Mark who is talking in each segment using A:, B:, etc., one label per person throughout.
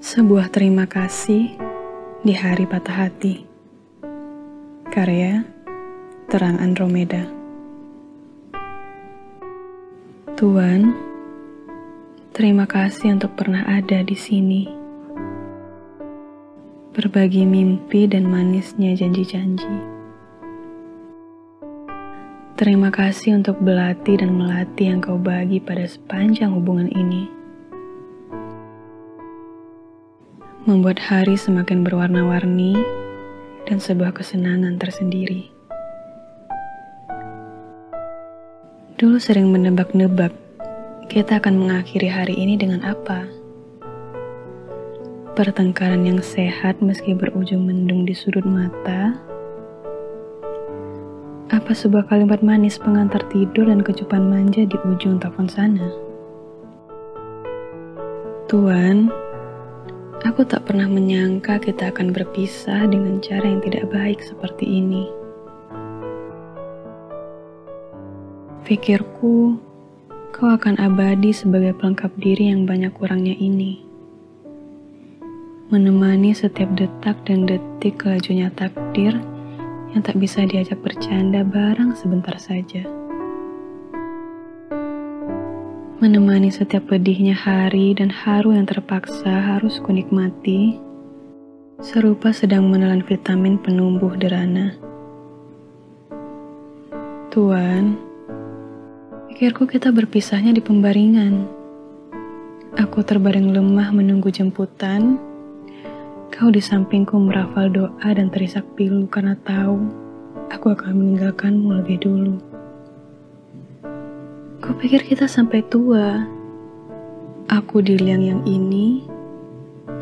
A: Sebuah terima kasih di hari patah hati. Karya Terang Andromeda. Tuhan, terima kasih untuk pernah ada di sini. Berbagi mimpi dan manisnya janji-janji. Terima kasih untuk belati dan melati yang kau bagi pada sepanjang hubungan ini. membuat hari semakin berwarna-warni dan sebuah kesenangan tersendiri. Dulu sering menebak-nebak kita akan mengakhiri hari ini dengan apa. Pertengkaran yang sehat meski berujung mendung di sudut mata. Apa sebuah kalimat manis pengantar tidur dan kecupan manja di ujung telepon sana? Tuan, Aku tak pernah menyangka kita akan berpisah dengan cara yang tidak baik seperti ini. Pikirku, kau akan abadi sebagai pelengkap diri yang banyak kurangnya ini. Menemani setiap detak dan detik kelajunya takdir yang tak bisa diajak bercanda barang sebentar saja menemani setiap pedihnya hari dan haru yang terpaksa harus kunikmati, serupa sedang menelan vitamin penumbuh derana. Tuan, pikirku kita berpisahnya di pembaringan. Aku terbaring lemah menunggu jemputan, kau di sampingku merafal doa dan terisak pilu karena tahu aku akan meninggalkanmu lebih dulu. Kupikir kita sampai tua. Aku di liang yang ini,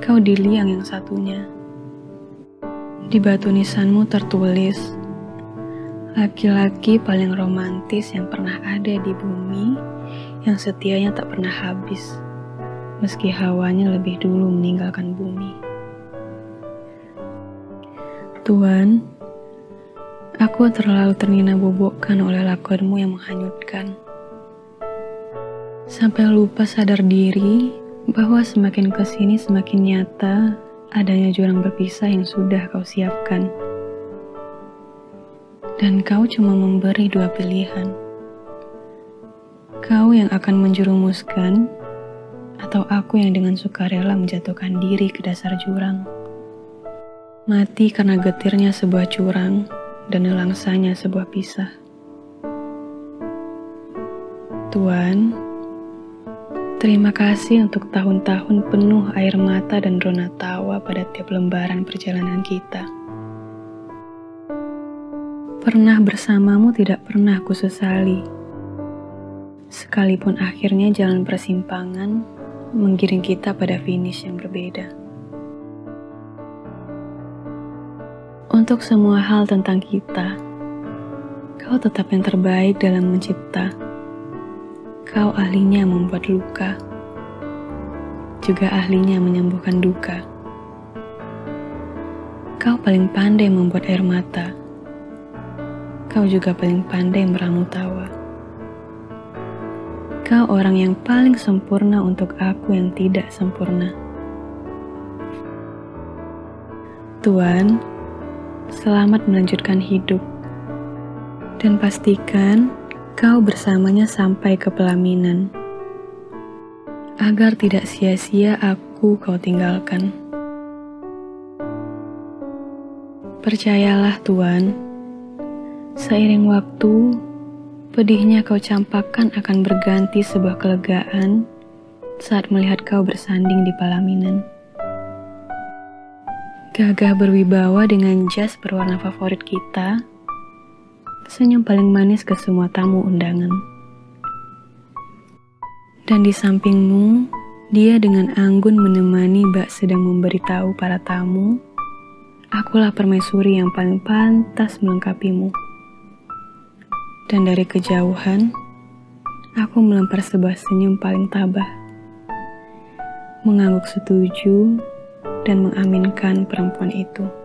A: kau di liang yang satunya. Di batu nisanmu tertulis, laki-laki paling romantis yang pernah ada di bumi, yang setianya tak pernah habis, meski hawanya lebih dulu meninggalkan bumi. Tuhan, aku terlalu ternina bobokkan oleh lakonmu yang menghanyutkan Sampai lupa sadar diri bahwa semakin ke sini semakin nyata adanya jurang berpisah yang sudah kau siapkan. Dan kau cuma memberi dua pilihan. Kau yang akan menjerumuskan atau aku yang dengan sukarela menjatuhkan diri ke dasar jurang. Mati karena getirnya sebuah curang dan nelangsanya sebuah pisah. Tuan, Terima kasih untuk tahun-tahun penuh air mata dan rona tawa pada tiap lembaran perjalanan kita. Pernah bersamamu tidak pernah ku sesali. Sekalipun akhirnya jalan persimpangan menggiring kita pada finish yang berbeda. Untuk semua hal tentang kita, kau tetap yang terbaik dalam mencipta Kau ahlinya membuat luka, juga ahlinya menyembuhkan duka. Kau paling pandai membuat air mata. Kau juga paling pandai meramu tawa. Kau orang yang paling sempurna untuk aku yang tidak sempurna. Tuhan, selamat melanjutkan hidup. Dan pastikan kau bersamanya sampai ke pelaminan, agar tidak sia-sia aku kau tinggalkan. Percayalah Tuhan, seiring waktu, pedihnya kau campakkan akan berganti sebuah kelegaan saat melihat kau bersanding di pelaminan. Gagah berwibawa dengan jas berwarna favorit kita, senyum paling manis ke semua tamu undangan. Dan di sampingmu, dia dengan anggun menemani bak sedang memberitahu para tamu, akulah permaisuri yang paling pantas melengkapimu. Dan dari kejauhan, aku melempar sebuah senyum paling tabah, mengangguk setuju dan mengaminkan perempuan itu.